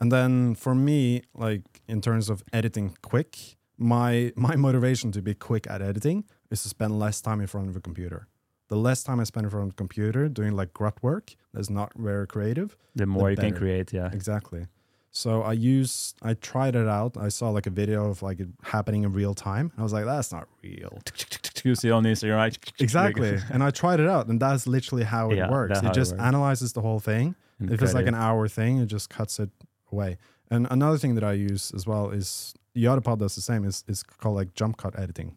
and then for me, like in terms of editing quick, my my motivation to be quick at editing is to spend less time in front of a computer. The less time I spend in front of a computer doing like grunt work that's not very creative, The more you can create, yeah. Exactly. So I use I tried it out. I saw like a video of like it happening in real time. I was like, that's not real. You see on Instagram, right? Exactly. and I tried it out, and that's literally how it Yeah, works. It how it just works. analyzes the whole thing. And if it's like an hour thing, it just cuts it away. And another thing that I use as well is the Autopod does the same. is is called like jump cut editing.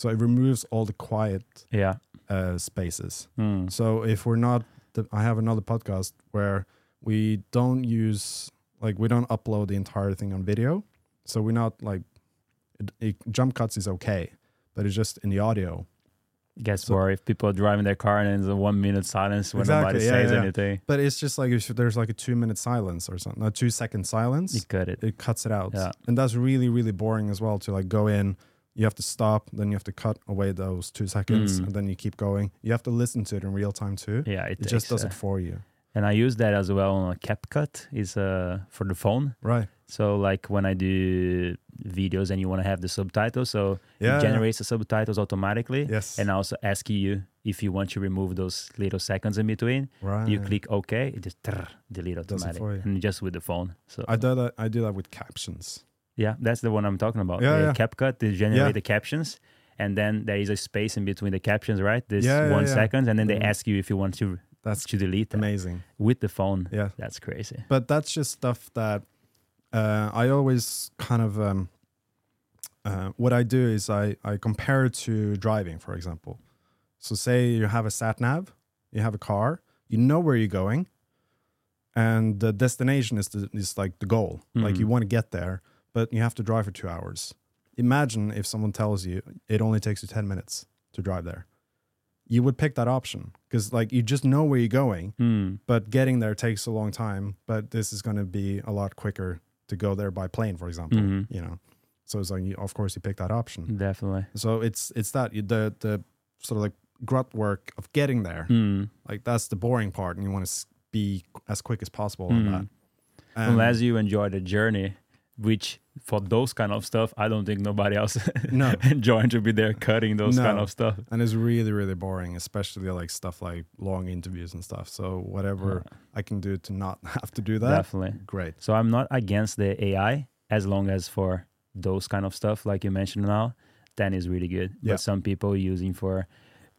So it removes all the quiet Yeah. Uh, spaces. Mm. So if we're not, the, I have another podcast where we don't use like we don't upload the entire thing on video. So we're not like it, it, jump cuts is okay, but it's just in the audio. Guess So- what? If people are driving their car and there's a one minute silence when Exactly, nobody yeah, says yeah. anything, But it's just like if there's like a two minute silence or something, a two second silence, you cut it. it cuts it out. Yeah. And that's really, really boring as well to like go in, you have to stop, then you have to cut away those two seconds, Mm. and then you keep going. You have to listen to it in real time too. Yeah, it, It just does uh, it for you. And I use that as well on a CapCut is uh, for the phone. Right. So like when I do videos and you want to have the subtitles, so Yeah. it generates the subtitles automatically. Yes. And also ask you if you want to remove those little seconds in between. right. You click OK, it just trrr, delete Does it for you. and just with the phone. So I do that. I do that with captions. Yeah, that's the one I'm talking about. Yeah, the yeah. CapCut they generate Yeah. the captions, and then there is a space in between the captions, right? This Yeah, one second, and then they Mhm. ask you if you want to That's to delete that amazing. with the phone. Yeah. That's crazy. But that's just stuff that uh, I always kind of um, uh, what I do is I I compare it to driving, for example. So say you have a sat nav, you have a car, you know where you're going, and the destination is the, is like the goal. Like you Mhm. want to get there, but you have to drive for two hours. Imagine if someone tells you it only takes you ten minutes to drive there. You would pick that option because like you just know where you're going Mm. but getting there takes a long time but this is going to be a lot quicker to go there by plane for example Mhm. you know so it's like you, of course you pick that option Definitely. so it's it's that you- the the sort of like grunt work of getting there Mm. like that's the boring part and you want to be as quick as possible Mm. on that And- Unless you enjoy the journey, which for those kind of stuff, I don't think nobody else No. enjoying to be there cutting those kind of stuff. and it's really really boring especially like stuff like long interviews and stuff so whatever i can do to not have to do that Definitely. great So I'm not against the AI as long as for those kind of stuff, like you mentioned now, then is really good. Yeah. But some people using for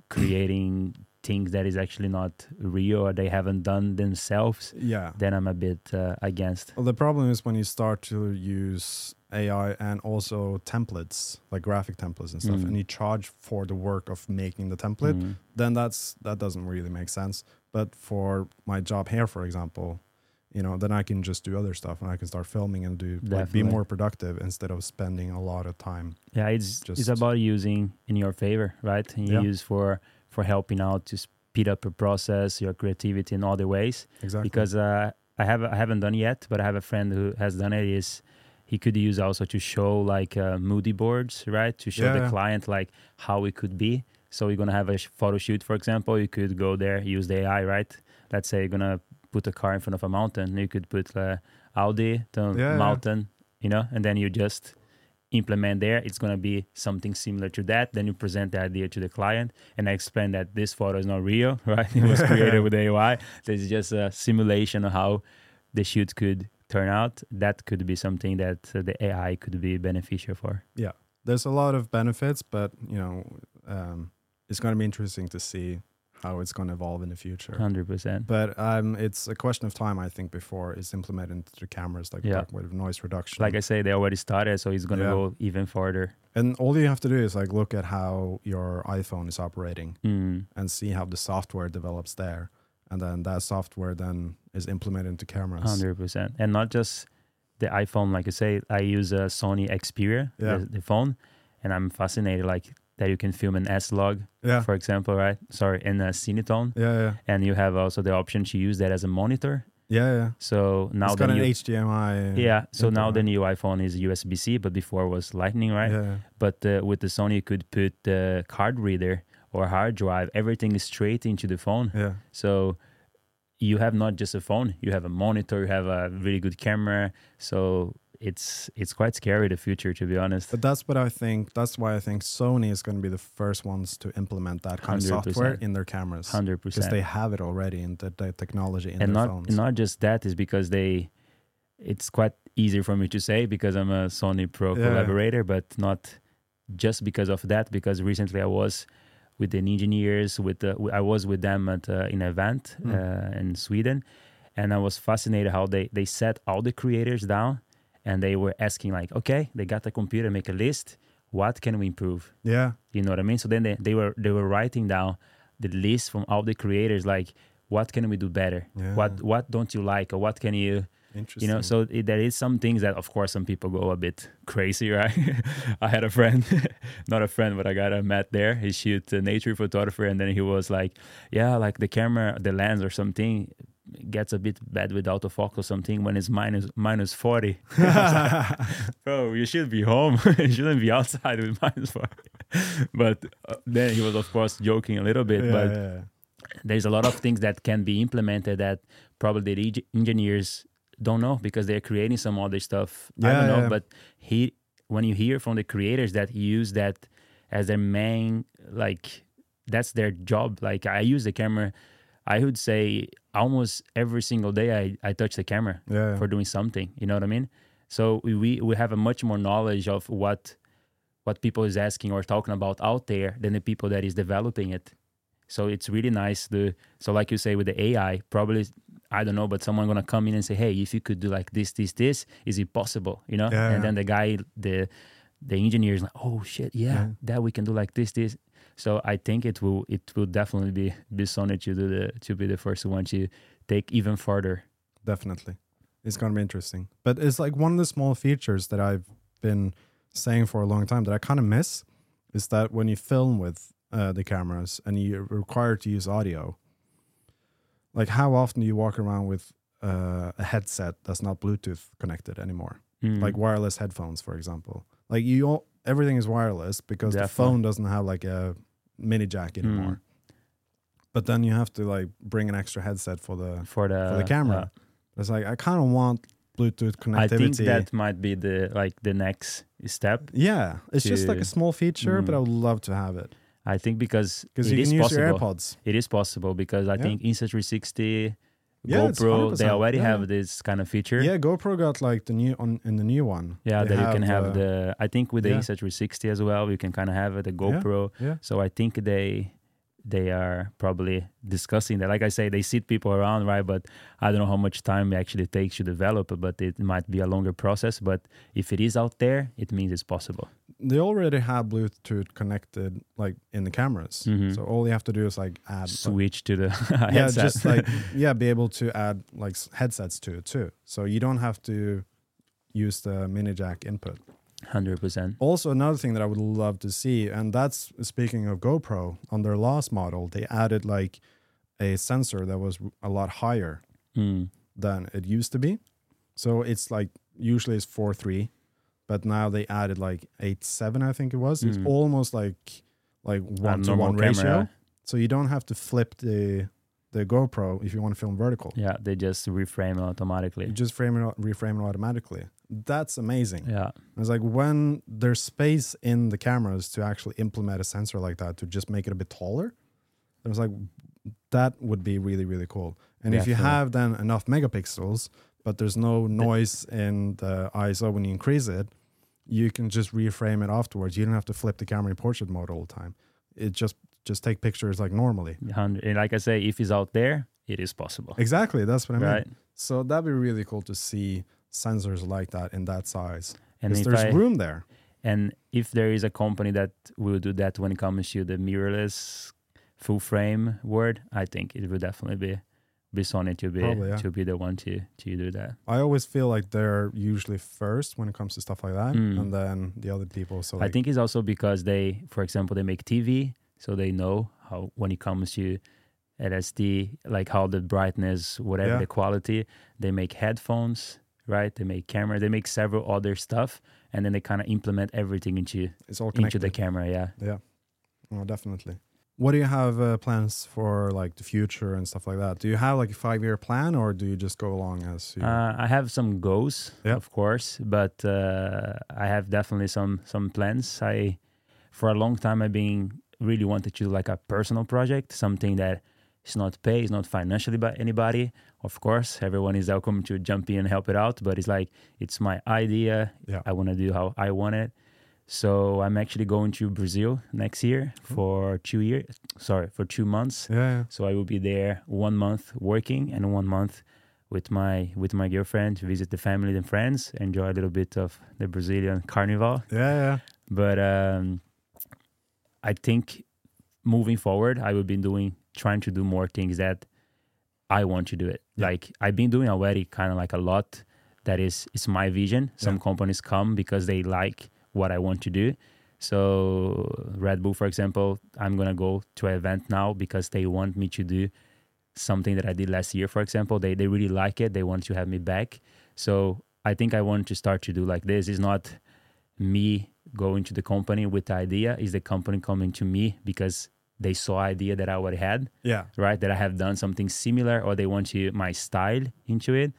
creating things that is actually not real or they haven't done themselves, yeah then I'm a bit uh, against. Well, the problem is when you start to use AI and also templates, like graphic templates and stuff, Mm. and you charge for the work of making the template, Mm. then that's that doesn't really make sense. But for my job here, for example, you know, then I can just do other stuff and I can start filming and do like, be more productive instead of spending a lot of time. Yeah, it's just it's about using in your favor, right? And you Yeah. use for for helping out to speed up your process, your creativity in other ways. Exactly. Because uh, I have I haven't done yet, but I have a friend who has done it. Is he could use also to show like uh, moody boards, right? To show Yeah, the yeah. client like how it could be. So you're gonna have a photo shoot, for example. You could go there, use the AI, right? Let's say you're gonna put a car in front of a mountain. You could put uh, Audi Yeah, yeah. mountain, you know, and then you just implement there. It's gonna be something similar to that. Then you present the idea to the client, and I explain that this photo is not real, right? It was created with AI. This is just a simulation of how the shoot could turn out. That could be something that uh, the AI could be beneficial for. Yeah. There's a lot of benefits, but you know, um, it's going to be interesting to see how it's going to evolve in the future. Hundred percent. But um, it's a question of time, I think, before it's implemented into cameras, like Yeah. with noise reduction. Like I say, they already started, so it's gonna Yeah. go even further. and all you have to do is like look at how your iPhone is operating Mm. and see how the software develops there, and then that software then is implemented into cameras. Hundred percent, and not just the iPhone. Like I say, I use a Sony Xperia, Yeah. the, the phone, and I'm fascinated like that you can film an S log, Yeah, for example, right? Sorry, in a Cinetone, yeah, yeah, and you have also the option to use that as a monitor. yeah, yeah. So now it's got an new, HDMI. yeah, so now the new iPhone is USB C, but before was Lightning, right? Yeah, yeah. But uh, with the Sony, you could put the card reader or hard drive. Everything is straight into the phone. yeah. So you have not just a phone, you have a monitor, you have a really good camera. So it's it's quite scary the future to be honest. But that's what I think. That's why I think Sony is going to be the first ones to implement that kind of software in their cameras 100% because they have it already in the, the technology in And their not phones. and not just that is because they it's quite easy for me to say because I'm a Sony Pro Yeah. collaborator, but not just because of that. Because recently I was with the engineers, with the I was with them at uh, an event Mm. uh, in Sweden, and I was fascinated how they they set all the creators down, and they were asking like, okay, they got the computer, make a list. What can we improve? yeah, You know what I mean? So then they, they were they were writing down the list from all the creators, like what can we do better? yeah. What what don't you like, or what can you Interesting. you know? So it, there is some things that of course some people go a bit crazy, right? I had a friend, not a friend, but I got a met there. He shoot uh, nature photographer, and then he was like, yeah, like the camera, the lens or something gets a bit bad with autofocus or something when it's minus minus 40 bro you should be home. You shouldn't be outside with minus 40 but uh, then he was of course joking a little bit yeah, but yeah, there's a lot of things that can be implemented that probably the eng- engineers don't know because they're creating some other stuff. I don't know yeah. but he when you hear from the creators that use that as their main like that's their job. Like i use the camera i would say almost every single day i, I touch the camera yeah, for doing something you know what i mean so we, we we have a much more knowledge of what what people is asking or talking about out there than the people that is developing it. So it's really nice to so like you say with the AI, probably I don't know, but someone gonna come in and say, Hey, if you could do like this, this, this, is it possible? You know? Yeah, and then the guy, the the engineer is like, Oh shit, yeah, Yeah. that we can do like this, this. So I think it will it will definitely be be Sony to do the to be the first one to take even further. Definitely. It's going to be interesting. But it's like one of the small features that I've been saying for a long time that I kind of miss is that when you film with uh, the cameras and you're required to use audio, like how often do you walk around with uh, a headset that's not Bluetooth connected anymore? Mm. Like wireless headphones, for example. Like you, all, everything is wireless because the phone doesn't have like a mini jack Mm. anymore. But then you have to like bring an extra headset for the for the for the camera. uh, it's like I kind of want Bluetooth connectivity. I think that might be the like the next step. yeah, it's just like a small feature, but Mm. I would love to have it I think because because it you is can use possible. your AirPods. It is possible because I Yeah. think Insta360, Yeah, GoPro, they already Yeah. have this kind of feature. Yeah, GoPro got like the new on in the new one. Yeah, They that you can have uh, the. I think with the yeah. Insta360 as well, you can kind of have it, the GoPro. yeah. So I think they they are probably discussing that. Like I say, they sit people around, right? But I don't know how much time it actually takes to develop. But it might be a longer process. But if it is out there, it means it's possible. They already have Bluetooth connected like in the cameras. Mhm. So all you have to do is like add Switch to the yeah, headset. just like yeah, be able to add like headsets to it too. So you don't have to use the mini jack input. hundred percent. Also, another thing that I would love to see, and that's speaking of GoPro, on their last model, they added like a sensor that was a lot higher Mm. than it used to be. So it's like usually it's four three, but now they added like eight seven, I think it was. It's Mm. almost like like one to one ratio. So you don't have to flip the the GoPro if you want to film vertical. Yeah, they just reframe it automatically. You just frame it, reframe it automatically. That's amazing. Yeah, It's like when there's space in the cameras to actually implement a sensor like that to just make it a bit taller. It was like that would be really really cool. And if you have then enough megapixels, but there's no noise in the ISO when you increase it, you can just reframe it afterwards. You don't have to flip the camera in portrait mode all the time. It just just take pictures like normally. And like I say, if it's out there, it is possible. Exactly, that's what I mean. Right. So that'd be really cool to see sensors like that in that size. And if there's I, room there. and if there is a company that will do that when it comes to the mirrorless full frame word, I think it would definitely be be Sony to be Probably, yeah. to be the one to to do that. I always feel like they're usually first when it comes to stuff like that, Mm. and then the other people. So I think it's also because they, for example, they make TV, so they know how when it comes to LSD, like how the brightness, whatever Yeah. the quality. They make headphones, right? They make camera. They make several other stuff, and then they kind of implement everything into it's all into the camera. Yeah. yeah, oh, definitely. What do you have uh, plans for like the future and stuff like that? Do you have like a five year plan, or do you just go along as you? Uh, I have some goals, Yeah. of course, but uh, I have definitely some some plans. I, for a long time, I've been really wanted to do like a personal project, something that is not paid, is not financially by anybody. Of course, everyone is welcome to jump in and help it out, but it's like it's my idea. Yeah. I want to do how I want it. So I'm actually going to Brazil next year for two years. Sorry, for two months. yeah, yeah. So I will be there one month working and one month with my with my girlfriend to visit the family and friends, enjoy a little bit of the Brazilian carnival. yeah, yeah. But um, I think moving forward, I will be doing trying to do more things that I want to do it. Yeah. Like I've been doing already, kind of like a lot. That is, it's my vision. Some Yeah. companies come because they like what I want to do. So Red Bull, for example, I'm gonna go to an event now because they want me to do something that I did last year. For example, they they really like it. They want to have me back. So I think I want to start to do like this. It's not me going to the company with the idea. Is the company coming to me because they saw idea that I already had yeah. right? That I have done something similar or they want to my style into it.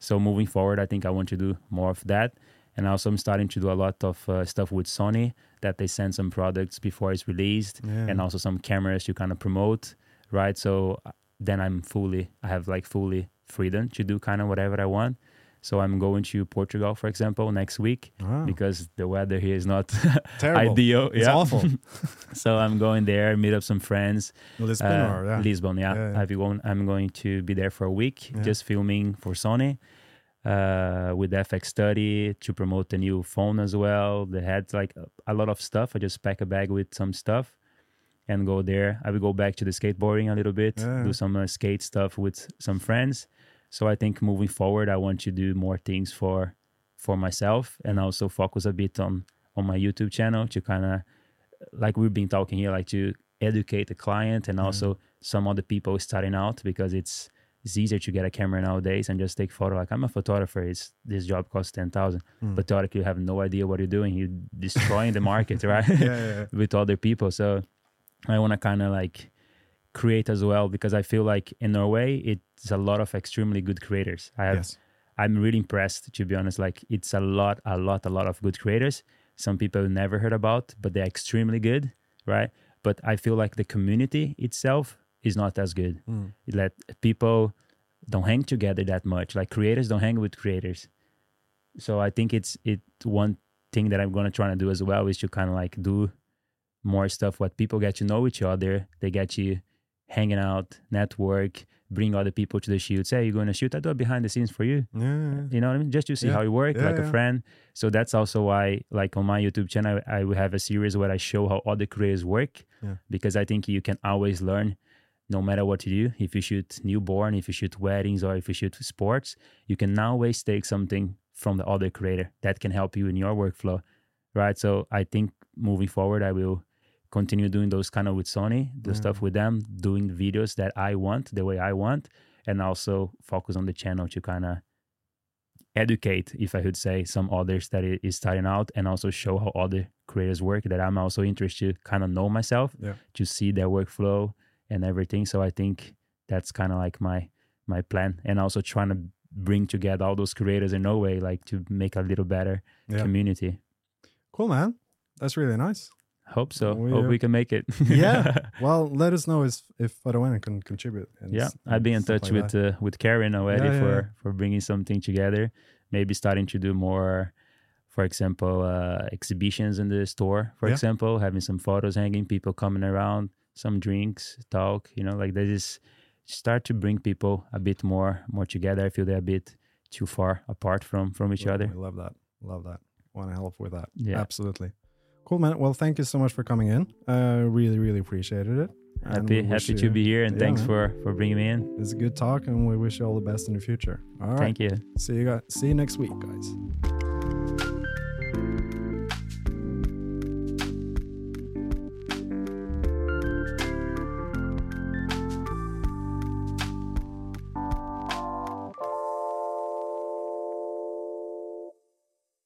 So moving forward, I think I want to do more of that. And also I'm starting to do a lot of uh, stuff with Sony that they send some products before it's released Yeah. and also some cameras to kind of promote, right? So uh, then I'm fully, I have like fully freedom to do kind of whatever I want. So I'm going to Portugal, for example, next week Ah, because the weather here is not terrible. ideal. It's yeah. awful. so I'm going there, meet up some friends. Lisbon Uh, or yeah. Lisbon, yeah. Yeah, yeah. I've going, I'm going to be there for a week, just filming for Sony uh, with FX30 to promote the new phone as well. They had like a, lot of stuff. I just pack a bag with some stuff and go there. I will go back to the skateboarding a little bit, Yeah. do some uh, skate stuff with some friends. So I think moving forward, I want to do more things for for myself and also focus a bit on on my YouTube channel to kind of like we've been talking here, like to educate the client and Yeah. also some other people starting out because it's it's easier to get a camera nowadays and just take photo. Like I'm a photographer, it's this job costs ten thousand, Mm. but theoretically you have no idea what you're doing. You're destroying the market, right? yeah, yeah, yeah. with other people. So I want to kind of like create as well because I feel like in Norway it's a lot of extremely good creators. I have Yes. I'm really impressed to be honest. Like it's a lot, a lot, a lot of good creators. Some people never heard about, but they're extremely good, right? But I feel like the community itself is not as good. Mm. That people don't hang together that much. Like creators don't hang with creators. So I think it's it one thing that I'm gonna try to do as well is to kind of like do more stuff what people get to know each other. They get you hanging out, network, bring other people to the shoots. Hey, you're going to shoot? I do it behind the scenes for you. Yeah. You know what I mean? Just to see Yeah. how you work, Yeah, like a friend. So that's also why, like on my YouTube channel, I will have a series where I show how other creators work. Yeah. Because I think you can always learn, no matter what you do. If you shoot newborn, if you shoot weddings, or if you shoot sports, you can always take something from the other creator that can help you in your workflow, right? So I think moving forward, I will continue doing those kind of with Sony, the Yeah. stuff mm. with them, doing videos that I want, the way I want, and also focus on the channel to kind of educate, if I could say, some others that is starting out, and also show how other creators work. That I'm also interested to kind of know myself, Yeah. to see their workflow and everything. So I think that's kind of like my my plan, and also trying to bring together all those creators in Norway, like to make a little better Yeah. community. Cool, man. That's really nice. Hope so. We, Hope uh, we can make it. Yeah. Well, let us know if if Farawen can contribute. and yeah i've been in touch like with uh, with karen already Yeah, yeah, for for bringing something together maybe starting to do more for example uh exhibitions in the store for Yeah. example having some photos hanging people coming around some drinks talk you know like they just start to bring people a bit more more together i feel they're a bit too far apart from from each other We love that. Love that. Want to help with that. Yeah. Absolutely. Cool, man. Well, thank you so much for coming in. Uh, really, really appreciated it. Happy happy to you- be here and Yeah, thanks man. for for bringing me in It's a good talk, and we wish you all the best in the future. All right. thank you See you guys. See you next week, guys.